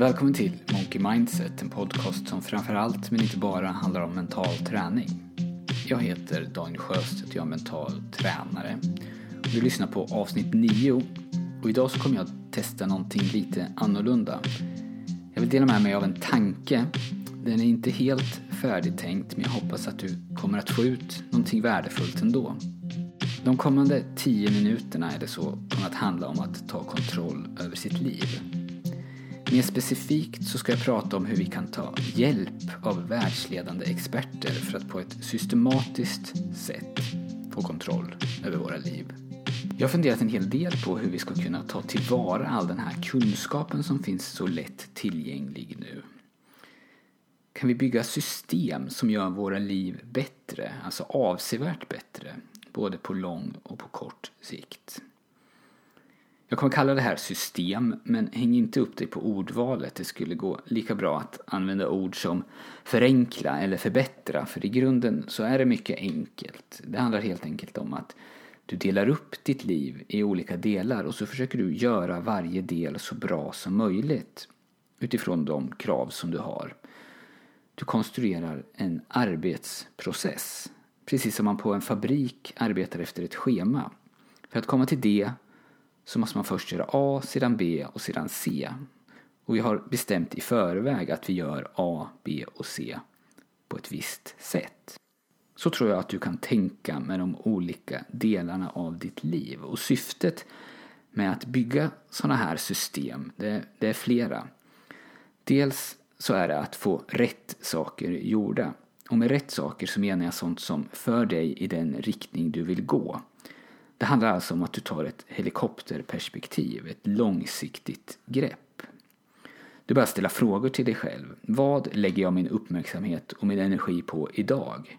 Välkommen till Monkey Mindset, en podcast som framförallt, men inte bara, handlar om mental träning. Jag heter Daniel Sjöstedt och jag är mental tränare. Du lyssnar på avsnitt 9 och idag så kommer jag att testa någonting lite annorlunda. Jag vill dela med mig av en tanke. Den är inte helt färdigtänkt men jag hoppas att du kommer att få ut någonting värdefullt ändå. De kommande 10 minuterna är det så kommer att handla om att ta kontroll över sitt liv. Mer specifikt så ska jag prata om hur vi kan ta hjälp av världsledande experter för att på ett systematiskt sätt få kontroll över våra liv. Jag har funderat en hel del på hur vi ska kunna ta tillvara all den här kunskapen som finns så lätt tillgänglig nu. Kan vi bygga system som gör våra liv bättre, alltså avsevärt bättre, både på lång och på kort sikt? Jag kommer kalla det här system, men häng inte upp dig på ordvalet. Det skulle gå lika bra att använda ord som förenkla eller förbättra, för i grunden så är det mycket enkelt. Det handlar helt enkelt om att du delar upp ditt liv i olika delar och så försöker du göra varje del så bra som möjligt utifrån de krav som du har. Du konstruerar en arbetsprocess, precis som man på en fabrik arbetar efter ett schema. För att komma till det så måste man först göra A, sedan B och sedan C. Och vi har bestämt i förväg att vi gör A, B och C på ett visst sätt. Så tror jag att du kan tänka med de olika delarna av ditt liv. Och syftet med att bygga sådana här system, det, det är flera. Dels så är det att få rätt saker gjorda. Och med rätt saker så menar jag sånt som för dig i den riktning du vill gå. Det handlar alltså om att du tar ett helikopterperspektiv, ett långsiktigt grepp. Du börjar ställa frågor till dig själv. Vad lägger jag min uppmärksamhet och min energi på idag?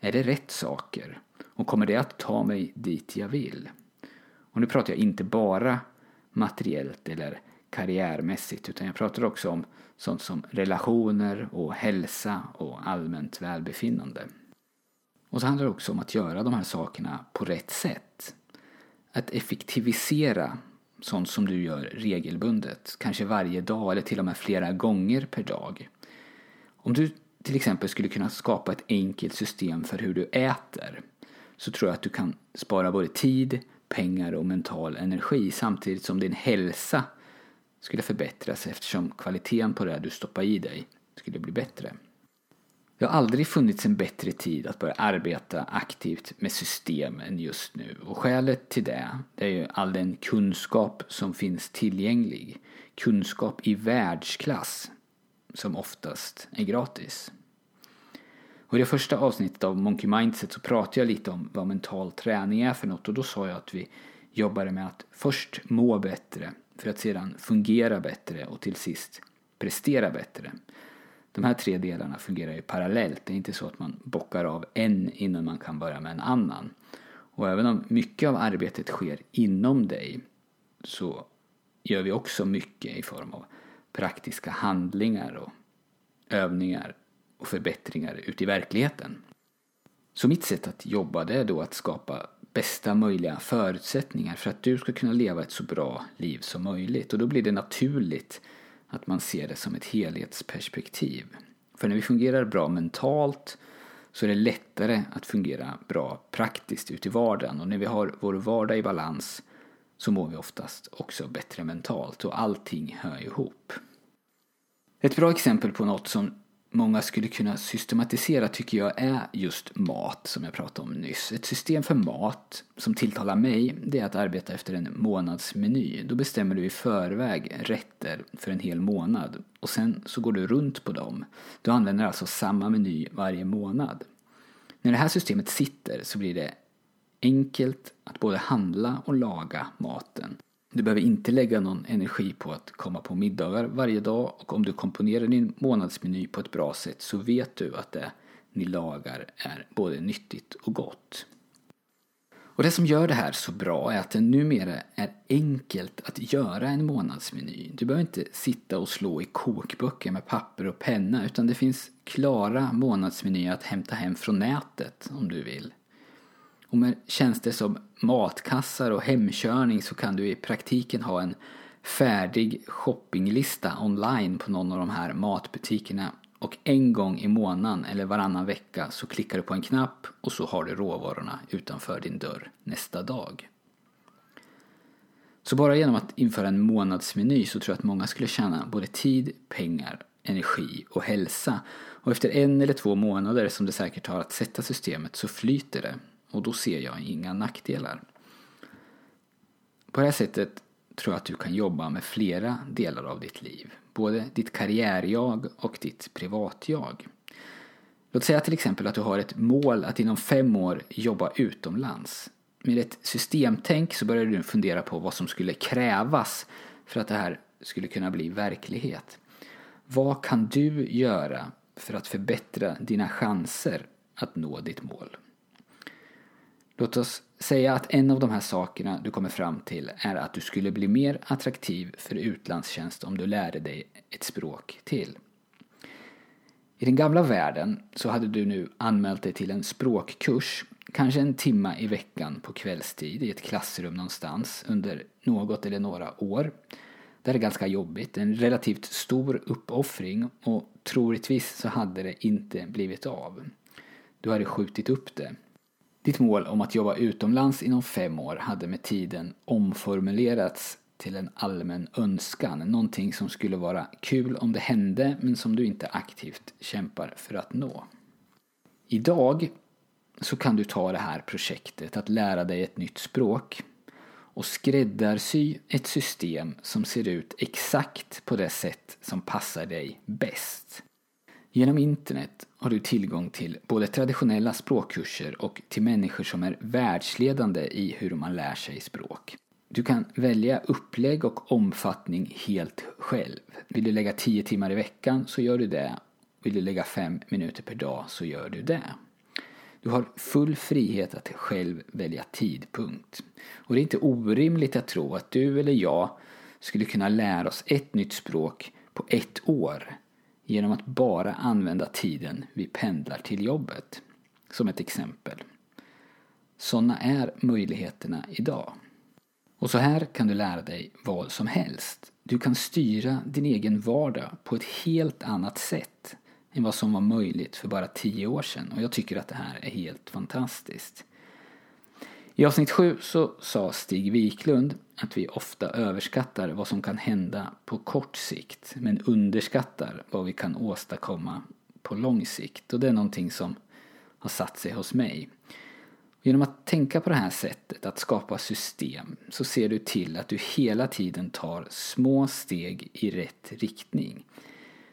Är det rätt saker? Och kommer det att ta mig dit jag vill? Och nu pratar jag inte bara materiellt eller karriärmässigt utan jag pratar också om sånt som relationer och hälsa och allmänt välbefinnande. Och så handlar det också om att göra de här sakerna på rätt sätt. Att effektivisera sånt som du gör regelbundet, kanske varje dag eller till och med flera gånger per dag. Om du till exempel skulle kunna skapa ett enkelt system för hur du äter så tror jag att du kan spara både tid, pengar och mental energi samtidigt som din hälsa skulle förbättras eftersom kvaliteten på det du stoppar i dig skulle bli bättre. Det har aldrig funnits en bättre tid att börja arbeta aktivt med system än just nu. Och skälet till det, det är ju all den kunskap som finns tillgänglig. Kunskap i världsklass som oftast är gratis. Och I det första avsnittet av Monkey Mindset så pratade jag lite om vad mental träning är för något och då sa jag att vi jobbade med att först må bättre för att sedan fungera bättre och till sist prestera bättre. De här tre delarna fungerar ju parallellt. Det är inte så att man bockar av en innan man kan börja med en annan. Och även om mycket av arbetet sker inom dig så gör vi också mycket i form av praktiska handlingar och övningar och förbättringar ute i verkligheten. Så mitt sätt att jobba det är då att skapa bästa möjliga förutsättningar för att du ska kunna leva ett så bra liv som möjligt. Och då blir det naturligt att man ser det som ett helhetsperspektiv. För när vi fungerar bra mentalt så är det lättare att fungera bra praktiskt ute i vardagen. Och när vi har vår vardag i balans så mår vi oftast också bättre mentalt och allting hör ihop. Ett bra exempel på något som många skulle kunna systematisera tycker jag är just mat som jag pratade om nyss. Ett system för mat som tilltalar mig det är att arbeta efter en månadsmeny. Då bestämmer du i förväg rätter för en hel månad och sen så går du runt på dem. Du använder alltså samma meny varje månad. När det här systemet sitter så blir det enkelt att både handla och laga maten. Du behöver inte lägga någon energi på att komma på middagar varje dag och om du komponerar din månadsmeny på ett bra sätt så vet du att det ni lagar är både nyttigt och gott. Och det som gör det här så bra är att det numera är enkelt att göra en månadsmeny. Du behöver inte sitta och slå i kokböcker med papper och penna utan det finns klara månadsmenyer att hämta hem från nätet om du vill. Och med tjänster som matkassar och hemkörning så kan du i praktiken ha en färdig shoppinglista online på någon av de här matbutikerna och en gång i månaden eller varannan vecka så klickar du på en knapp och så har du råvarorna utanför din dörr nästa dag. Så bara genom att införa en månadsmeny så tror jag att många skulle tjäna både tid, pengar, energi och hälsa. Och efter en eller två månader som det säkert har att sätta systemet så flyter det och då ser jag inga nackdelar. På det här sättet tror jag att du kan jobba med flera delar av ditt liv. Både ditt karriärjag och ditt privatjag. Låt säga till exempel att du har ett mål att inom fem år jobba utomlands. Med ett systemtänk så börjar du fundera på vad som skulle krävas för att det här skulle kunna bli verklighet. Vad kan du göra för att förbättra dina chanser att nå ditt mål? Låt oss säga att en av de här sakerna du kommer fram till är att du skulle bli mer attraktiv för utlandstjänst om du lärde dig ett språk till. I den gamla världen så hade du nu anmält dig till en språkkurs, kanske en timma i veckan på kvällstid i ett klassrum någonstans under något eller några år. Det är ganska jobbigt, en relativt stor uppoffring och troligtvis så hade det inte blivit av. Du hade skjutit upp det ditt mål om att jobba utomlands inom fem år hade med tiden omformulerats till en allmän önskan, någonting som skulle vara kul om det hände men som du inte aktivt kämpar för att nå. Idag så kan du ta det här projektet att lära dig ett nytt språk och skräddarsy ett system som ser ut exakt på det sätt som passar dig bäst. Genom internet har du tillgång till både traditionella språkkurser och till människor som är världsledande i hur man lär sig språk. Du kan välja upplägg och omfattning helt själv. Vill du lägga 10 timmar i veckan så gör du det. Vill du lägga 5 minuter per dag så gör du det. Du har full frihet att själv välja tidpunkt. Och det är inte orimligt att tro att du eller jag skulle kunna lära oss ett nytt språk på ett år genom att bara använda tiden vi pendlar till jobbet. Som ett exempel. Sådana är möjligheterna idag. Och så här kan du lära dig vad som helst. Du kan styra din egen vardag på ett helt annat sätt än vad som var möjligt för bara tio år sedan och jag tycker att det här är helt fantastiskt. I avsnitt 7 så sa Stig Wiklund att vi ofta överskattar vad som kan hända på kort sikt men underskattar vad vi kan åstadkomma på lång sikt. Och det är någonting som har satt sig hos mig. Genom att tänka på det här sättet, att skapa system, så ser du till att du hela tiden tar små steg i rätt riktning.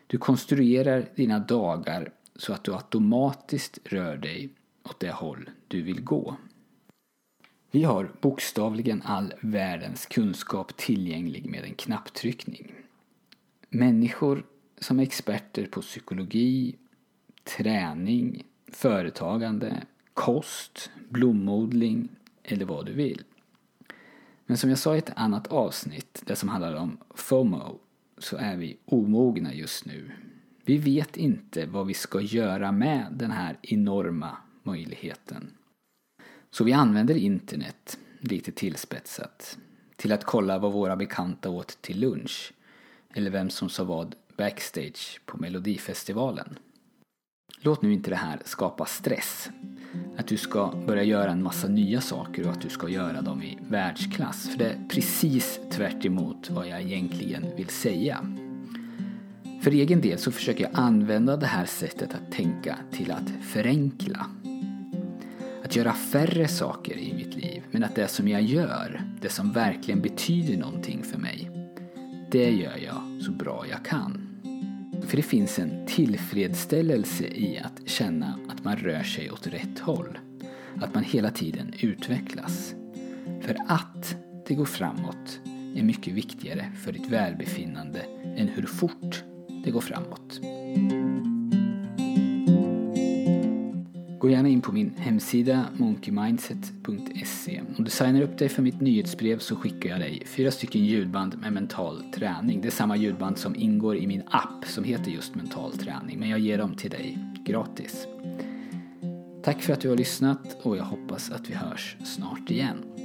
Du konstruerar dina dagar så att du automatiskt rör dig åt det håll du vill gå. Vi har bokstavligen all världens kunskap tillgänglig med en knapptryckning. Människor som är experter på psykologi, träning, företagande, kost, blomodling eller vad du vill. Men som jag sa i ett annat avsnitt, det som handlar om FOMO, så är vi omogna just nu. Vi vet inte vad vi ska göra med den här enorma möjligheten. Så vi använder internet, lite tillspetsat, till att kolla vad våra bekanta åt till lunch eller vem som sa vad backstage på Melodifestivalen. Låt nu inte det här skapa stress. Att du ska börja göra en massa nya saker och att du ska göra dem i världsklass. För det är precis tvärt vad jag egentligen vill säga. För egen del så försöker jag använda det här sättet att tänka till att förenkla att göra färre saker i mitt liv, men att det som jag gör, det som verkligen betyder någonting för mig, det gör jag så bra jag kan. För det finns en tillfredsställelse i att känna att man rör sig åt rätt håll. Att man hela tiden utvecklas. För att det går framåt är mycket viktigare för ditt välbefinnande än hur fort det går framåt. Gå gärna in på min hemsida monkeymindset.se. Om du signar upp dig för mitt nyhetsbrev så skickar jag dig fyra stycken ljudband med mental träning. Det är samma ljudband som ingår i min app som heter just mental träning men jag ger dem till dig gratis. Tack för att du har lyssnat och jag hoppas att vi hörs snart igen.